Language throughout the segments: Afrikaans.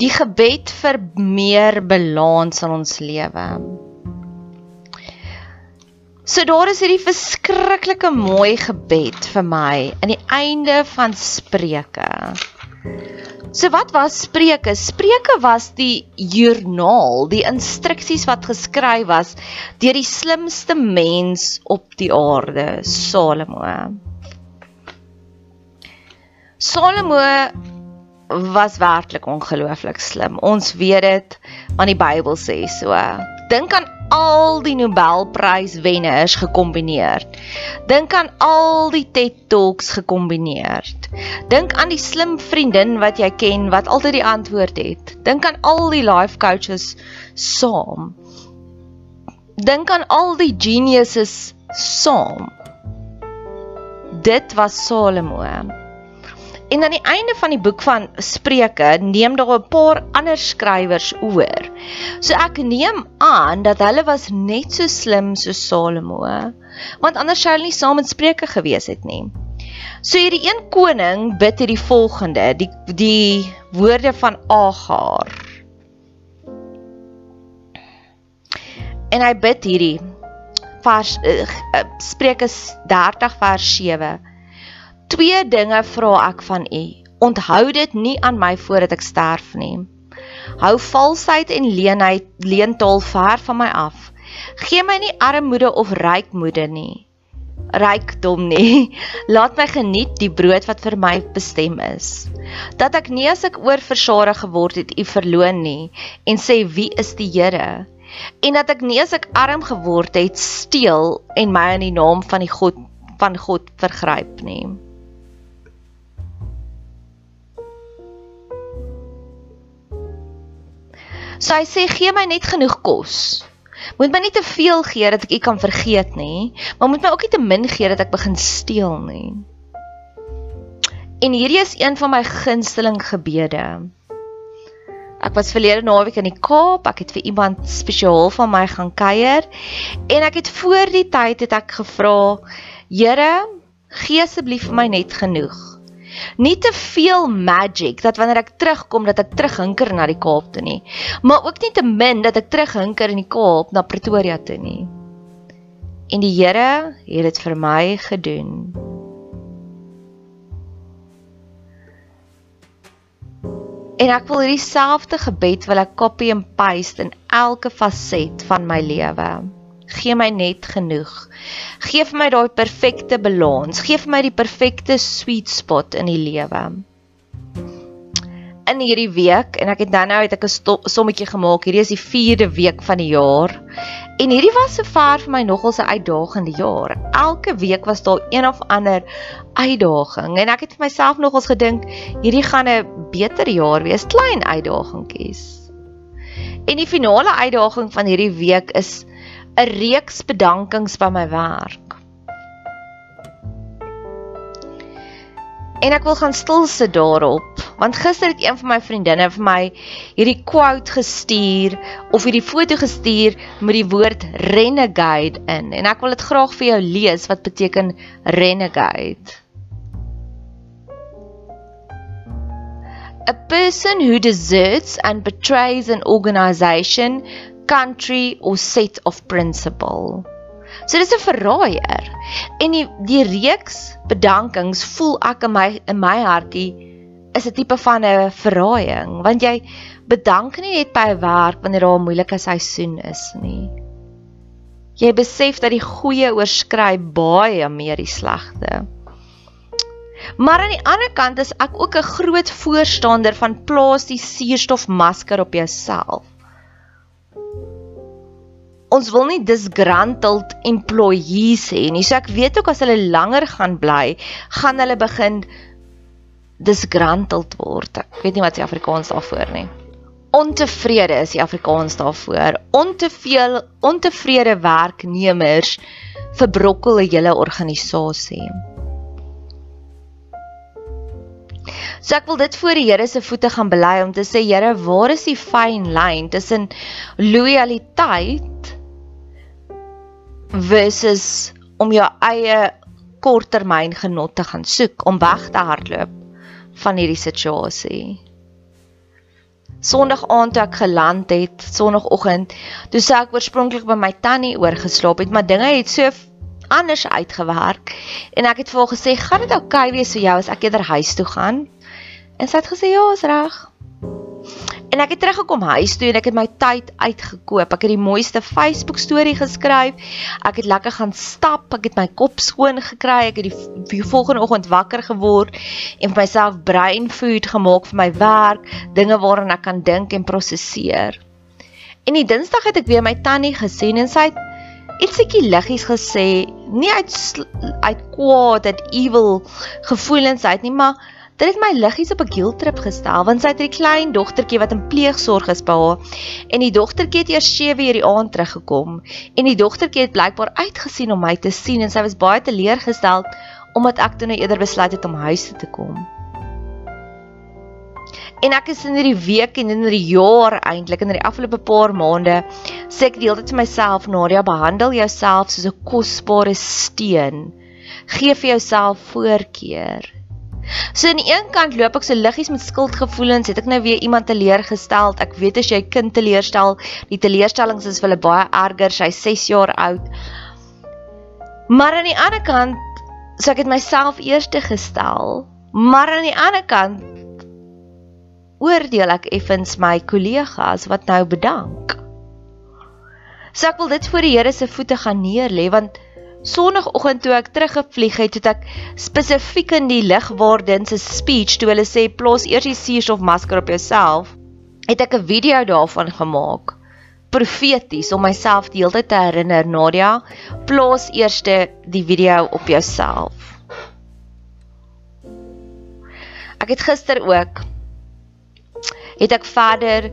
Die gebed vir meer balans in ons lewe. So daar is hierdie verskriklike mooi gebed vir my aan die einde van Spreuke. So wat was Spreuke? Spreuke was die joernaal, die instruksies wat geskryf was deur die slimste mens op die aarde, Salomo. Salomo was werklik ongelooflik slim. Ons weet dit want die Bybel sê so. Dink aan al die Nobelpryswenners gekombineer. Dink aan al die TED Talks gekombineer. Dink aan die slim vriendin wat jy ken wat altyd die antwoord het. Dink aan al die life coaches saam. Dink aan al die geniuses saam. Dit was Salomo. En aan die einde van die boek van Spreuke neem daar 'n paar ander skrywers oor. So ek neem aan dat hulle was net so slim so Salomo, want anders sou hulle nie saam in Spreuke gewees het nie. So hierdie een koning bid hierdie volgende, die die woorde van Agar. En hy bid hierdie vers uh, Spreuke 30 vers 7 Twee dinge vra ek van u. Onthou dit nie aan my voordat ek sterf nie. Hou valsheid en leenheid leentaal ver van my af. Gee my nie armoede of rykmoede nie. Rykdom nie. Laat my geniet die brood wat vir my bestem is. Dat ek nie as ek oorversadig geword het, u verloon nie en sê wie is die Here? En dat ek nie as ek arm geword het, steel en my in die naam van die God van God vergryp nie. So hy sê gee my net genoeg kos. Moet my nie te veel gee dat ek u kan vergeet nie, maar moet my ook nie te min gee dat ek begin steel nie. En hierdie is een van my gunsteling gebede. Ek was verlede naweek in die Kaap, ek het vir iemand spesiaal van my gaan kuier en ek het voor die tyd het ek gevra, Here, gee asseblief vir my net genoeg nie te veel magic dat wanneer ek terugkom dat ek terughinker na die Kaap toe nie, maar ook nie te min dat ek terughinker in die Kaap na Pretoria toe nie. En die Here het dit vir my gedoen. En ek wil hierdie selfde gebed wil ek copy and paste in elke faset van my lewe gee my net genoeg. Geef my daai perfekte balans. Geef my die perfekte sweet spot in die lewe. In hierdie week en ek het dan nou uit 'n sommetjie gemaak. Hierdie is die 4de week van die jaar. En hierdie was sover vir my nogal 'n uitdagende jaar. Elke week was daar een of ander uitdaging en ek het vir myself nogals gedink hierdie gaan 'n beter jaar wees, klein uitdagingkies. En die finale uitdaging van hierdie week is 'n reeks bedankings by my werk. En ek wil gaan stil sit daarop, want gister het een van my vriendinne vir my hierdie quote gestuur of hierdie foto gestuur met die woord renegade in en ek wil dit graag vir jou lees wat beteken renegade. A person who deserts and betrays an organization country or set of principle. So dis 'n verraaier. En die die reeks bedankings voel ek in my in my hartjie is 'n tipe van 'n verraaiing want jy bedank nie net by 'n werk wanneer daar 'n moeilike seisoen is nie. Jy besef dat die goeie oorskry baie meer die slegte. Maar aan die ander kant is ek ook 'n groot voorstander van plaas die suurstofmasker op jouself ons wil nie disgruntled employees hê nie. So ek weet ook as hulle langer gaan bly, gaan hulle begin disgruntled word. Ek weet nie wat die Afrikaans daarvoor nie. Ontevrede is die Afrikaans daarvoor. Onteveel ontevrede werknemers verbrokkel 'n hele organisasie. So ek wil dit voor die Here se voete gaan bely om te sê Here, waar is die fyn lyn tussen loyaliteit versus om jou eie korttermyn genot te gaan soek om weg te hardloop van hierdie situasie. Sondag aand toe ek geland het, sonoggend, toe sê ek oorspronklik by my tannie oorgeslaap het, maar dinge het so anders uitgewerk en ek het vir haar gesê, "Gaan dit oukei okay wees vir jou as ek eerder huis toe gaan?" En sy het gesê, "Ja, is reg." En ek het teruggekom huis toe en ek het my tyd uitgekoop. Ek het die mooiste Facebook storie geskryf. Ek het lekker gaan stap. Ek het my kop skoon gekry. Ek het die, die volgende oggend wakker geword en vir myself brain food gemaak vir my werk, dinge waaraan ek kan dink en prosesseer. En die Dinsdag het ek weer my tannie gesien en sy het ietsiekie liggies gesê, nie uit uit kwaad, uit evil gevoelens uit nie, maar Dit het my liggies op 'n guilt trip gestel want sy het 'n klein dogtertjie wat in pleegsorg is by haar en die dogtertjie het eers 7 uur die aand teruggekom en die dogtertjie het blykbaar uitgesien om my te sien en sy was baie teleurgestel omdat ek toe nou eerder besluit het om huis toe te kom. En ek is in hierdie week en in hierdie jaar eintlik in die afgelope paar maande sê ek deeltyd vir myself Nadia behandel jouself soos 'n kosbare steen. Geef vir jouself voorkeur. So aan die een kant loop ek so liggies met skuldgevoelens, het ek nou weer iemand teleurgestel. Ek weet as jy kind teleurstel, die teleurstellings is vir hulle baie erger. Sy's 6 jaar oud. Maar aan die ander kant, so ek het myself eerste gestel, maar aan die ander kant oordeel ek effens my kollegas wat nou bedank. So ek wil dit voor die Here se voete gaan neerlê want Sondagoggend toe ek teruggevlieg het, het ek spesifiek in die ligwaardin se speech toe hulle sê plaas eers die suurstofmasker op jouself, het ek 'n video daarvan gemaak. Profeties om myself die hele tyd te herinner, Nadia, plaas eers die video op jouself. Ek het gister ook het ek verder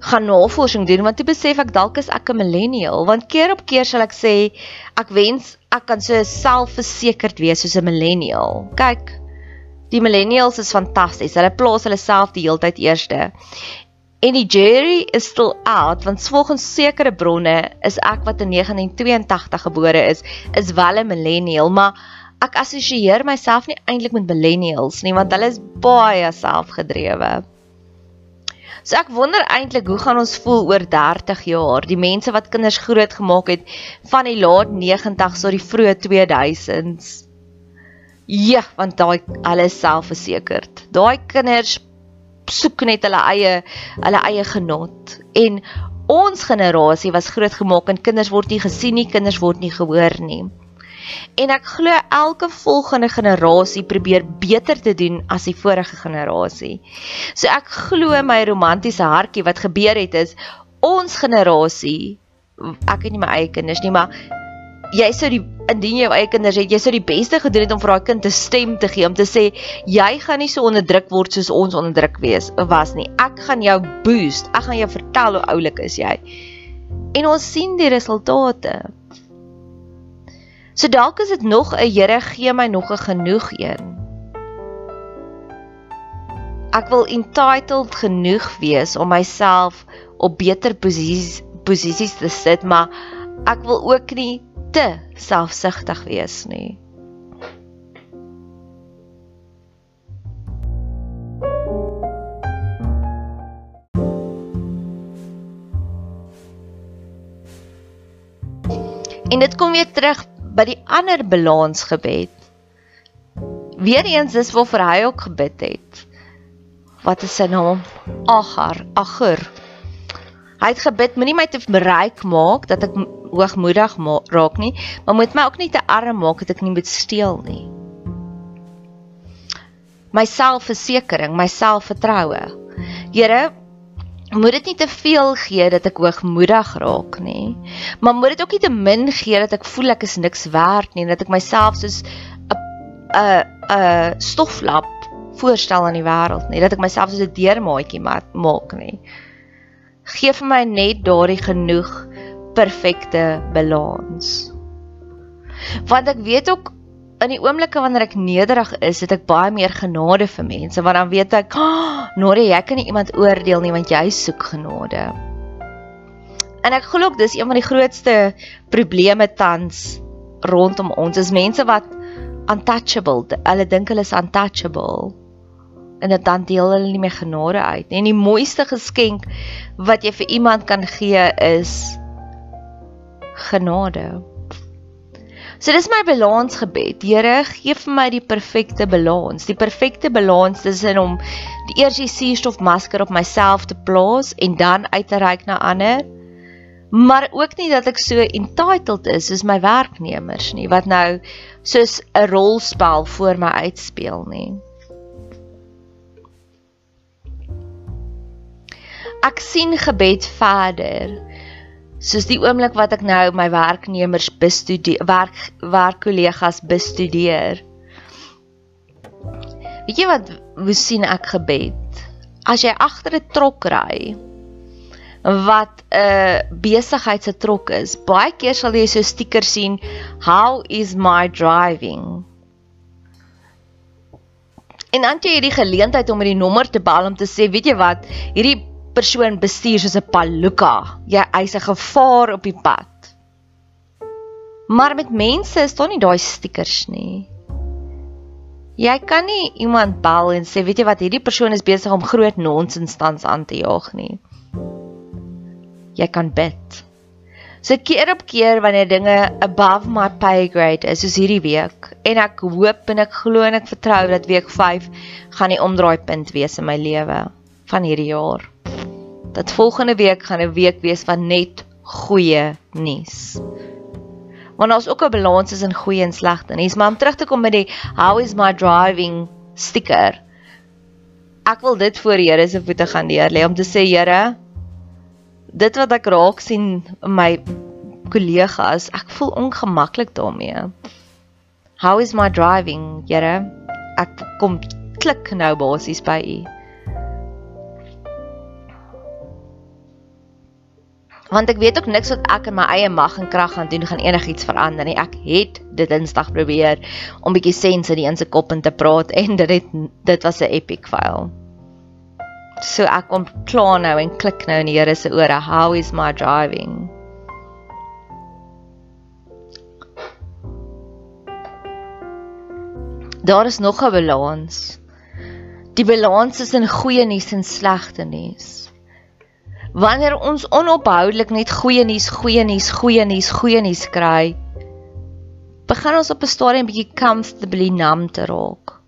gaan navorsing doen want toe besef ek dalk is ek 'n millennial want keer op keer sal ek sê ek wens ek kan so selfversekerd wees soos 'n millennial. Kyk, die millennials is fantasties. Hulle plaas hulle self die heeltyd eerste. En die jury is still out want volgens sekere bronne is ek wat in 1982 gebore is, is wel 'n millennial, maar ek assosieer myself nie eintlik met millennials nie want hulle is baie selfgedrewe. So ek wonder eintlik hoe gaan ons voel oor 30 jaar, die mense wat kinders groot gemaak het van die laat 90s tot die vroeë 2000s. Ja, want daai hulle is selfversekerd. Daai kinders soek net hulle eie hulle eie genot en ons generasie was groot gemaak en kinders word nie gesien nie, kinders word nie gehoor nie. En ek glo elke volgende generasie probeer beter te doen as die vorige generasie. So ek glo my romantiese hartjie wat gebeur het is ons generasie ek het nie my eie kinders nie, maar jy sou die indien jy jou eie kinders het, jy sou die beste gedoen het om vir daai kind 'n stem te gee om te sê jy gaan nie so onderdruk word soos ons onderdruk wees was nie. Ek gaan jou boost. Ek gaan jou vertel hoe oulik is jy. En ons sien die resultate. So dalk is dit nog 'n Here gee my nog 'n genoeg een. Ek wil entitled genoeg wees om myself op beter posisies posisies te sit, maar ek wil ook nie te selfsugtig wees nie. En dit kom weer terug by die ander balansgebed. Weereens dis waarvoor hy ook gebid het. Wat is sy naam? Agar, Agur. Hy het gebid moenie my te bereik maak dat ek hoogmoedig raak nie, maar moet my ook nie te arm maak dat ek nie moet steel nie. My selfversekering, my selfvertroue. Here, moet dit nie te veel gee dat ek hoogmoedig raak nie. Maar moet dit ook nie te min gee dat ek voel ek is niks werd nie, dat ek myself soos 'n 'n 'n stoflap voorstel aan die wêreld nie, dat ek myself soos 'n deurmaatjie maak nie. Geef vir my net daardie genoeg perfekte balans. Want ek weet ook in die oomblikke wanneer ek nederig is, het ek baie meer genade vir mense want dan weet ek, oh, Nore, jy kan nie iemand oordeel nie want jy soek genade. En ek glo ook dis een van die grootste probleme tans rondom ons is mense wat untouchable, hulle dink hulle is untouchable. En dit dan deel hulle nie meer genade uit nie. En die mooiste geskenk wat jy vir iemand kan gee is genade. So dis my balansgebed. Here, gee vir my die perfekte balans. Die perfekte balans tussen om die eerste suurstofmasker op myself te plaas en dan uit te reik na ander. Maar ook nie dat ek so entitled is soos my werknemers nie wat nou soos 'n rolspel voor my uitspeel nie. Ek sien gebed verder soos die oomblik wat ek nou my werknemers bestudeer werk werkkollegas bestudeer. Weet jy wat hoe sien ek gebed? As jy agter 'n trok ry wat 'n uh, besigheid se trok is baie keer sal jy so stiker sien how is my driving? En dan jy hierdie geleentheid om met die nommer te bel om te sê weet jy wat hierdie persoon bestuur soos 'n paluka. Jy eis 'n gevaar op die pad. Maar met mense is daar nie daai stickers nie. Jy kan nie iemand bel en sê, weet jy wat, hierdie persoon is besig om groot nonsens tans aan te jaag nie. Jy kan bid. So keer op keer wanneer dinge above my pay grade is, soos hierdie week, en ek hoop en ek glo en ek vertrou dat week 5 gaan die omdraaipunt wees in my lewe van hierdie jaar dat volgende week gaan 'n week wees van net goeie nuus. Want ons ook 'n balans tussen goeie en slegte nuus, maar om terug te kom met die how is my driving sticker. Ek wil dit voor Here se voete gaan neer lê om te sê Here, dit wat ek raak sien in my kollegas, ek voel ongemaklik daarmee. How is my driving, Here? Ek kom klik nou basies by U. Want ek weet ook niks wat ek in my eie mag en krag gaan doen gaan enigiets verander nie. Ek het dit Dinsdag probeer om bietjie sense in die een se kop in te praat en dit het dit was 'n epic file. So ek kom klaar nou en klik nou in die Here se ore. How is my driving? Daar is nog 'n balans. Die balans is in goeie nuus en slegte nuus. Wanneer ons onophoudelik net goeie nuus, goeie nuus, goeie nuus, goeie nuus kry, begin ons op 'n stadium bietjie comfortably numb te raak.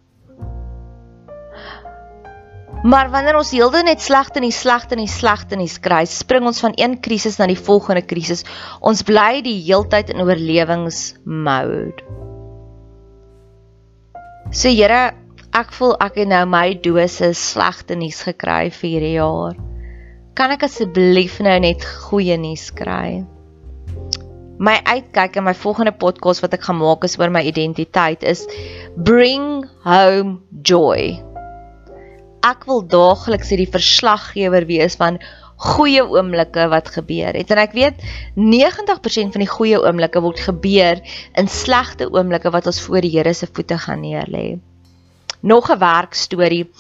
Maar wanneer ons heeltyd net slegte nuus, slegte nuus, slegte nuus kry, spring ons van een krisis na die volgende krisis. Ons bly die heeltyd in oorlewingsmode. So Here, ek voel ek het nou my dose slegte nuus gekry vir hierdie jaar. Kan ek asseblief nou net goeie nuus kry? My uitkyk in my volgende podcast wat ek gaan maak is oor my identiteit is bring home joy. Ek wil daagliks hierdie verslaggewer wees van goeie oomblikke wat gebeur het. En ek weet 90% van die goeie oomblikke word gebeur in slegte oomblikke wat ons voor die Here se voete gaan neerlê nog 'n werkstorie.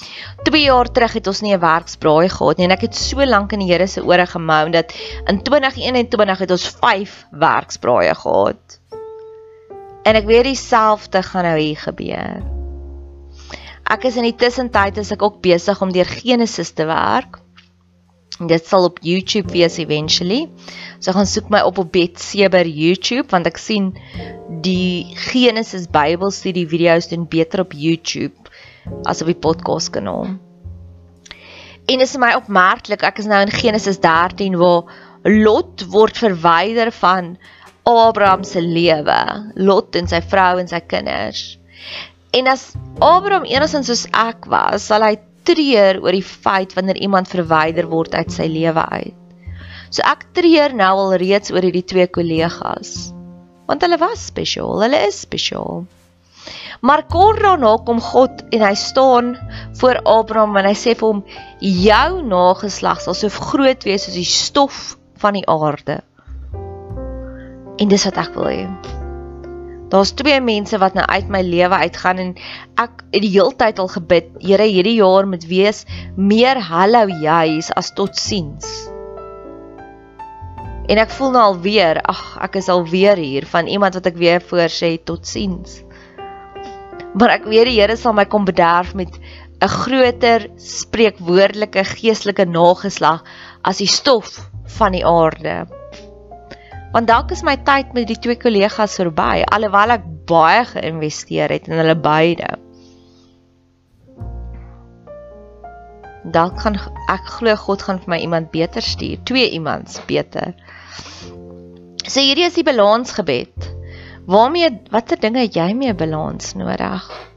2 jaar terug het ons nie 'n werksbraai gehad nie en ek het so lank in die Here se ore gemou dat in 2021 het ons 5 werksbraaie gehad. En ek weet dieselfde gaan nou hier gebeur. Ek is in die tussentyd is ek ook besig om deur Genesis te werk. Dit sal op YouTube wees eventually. So gaan soek my op op Betseber YouTube want ek sien die Genesis Bybelstudie video's doen beter op YouTube as op die podcast kanaal. En dit is my opmerklik, ek is nou in Genesis 13 waar Lot word verwyder van Abraham se lewe, Lot en sy vrou en sy kinders. En as Abraham enigsins soos ek was, sal hy treur oor die feit wanneer iemand verwyder word uit sy lewe uit. So ek treur nou al reeds oor hierdie twee kollegas. Want hulle was spesiaal, hulle is spesiaal. Maar kort daarna kom God en hy staan voor Abraham en hy sê vir hom: "Jou nageslag sal so groot wees soos die stof van die aarde." En dis wat ek wil hê. Daar's twee mense wat nou uit my lewe uitgaan en ek het die heeltyd al gebid, Here, hierdie jaar moet wees meer hallo juis as totsiens. En ek voel nou al weer, ag, ek is al weer hier van iemand wat ek weer voor sê totsiens maar ek weet die Here sal my kom bederf met 'n groter spreekwoordelike geestelike nageslag as die stof van die aarde. Want dalk is my tyd met die twee kollegas verby alhoewel ek baie geïnvesteer het in hulle beide. Dalk kan ek glo God gaan vir my iemand beter stuur, twee iemands beter. So hierdie is die balansgebed. Waarmee watter dinge het jy mee balans nodig?